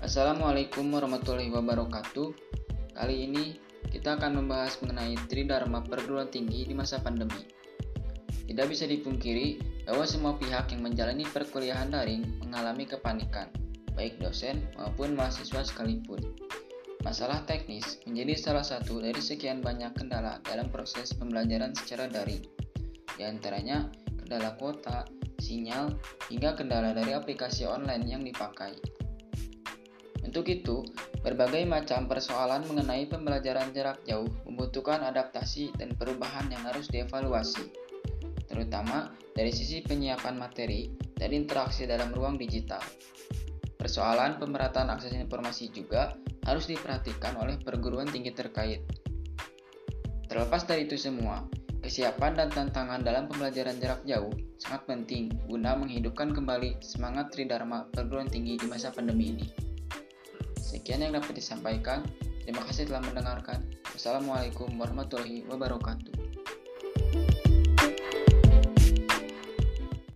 Assalamualaikum warahmatullahi wabarakatuh. Kali ini kita akan membahas mengenai Tridharma perguruan tinggi di masa pandemi. Tidak bisa dipungkiri bahwa semua pihak yang menjalani perkuliahan daring mengalami kepanikan, baik dosen maupun mahasiswa sekalipun. Masalah teknis menjadi salah satu dari sekian banyak kendala dalam proses pembelajaran secara daring. Di antaranya kendala kuota, sinyal, hingga kendala dari aplikasi online yang dipakai. Untuk itu, berbagai macam persoalan mengenai pembelajaran jarak jauh membutuhkan adaptasi dan perubahan yang harus dievaluasi, terutama dari sisi penyiapan materi dan interaksi dalam ruang digital. Persoalan pemerataan akses informasi juga harus diperhatikan oleh perguruan tinggi terkait. Terlepas dari itu semua, kesiapan dan tantangan dalam pembelajaran jarak jauh sangat penting guna menghidupkan kembali semangat Tridharma perguruan tinggi di masa pandemi ini. Sekian yang dapat disampaikan. Terima kasih telah mendengarkan. Wassalamualaikum warahmatullahi wabarakatuh.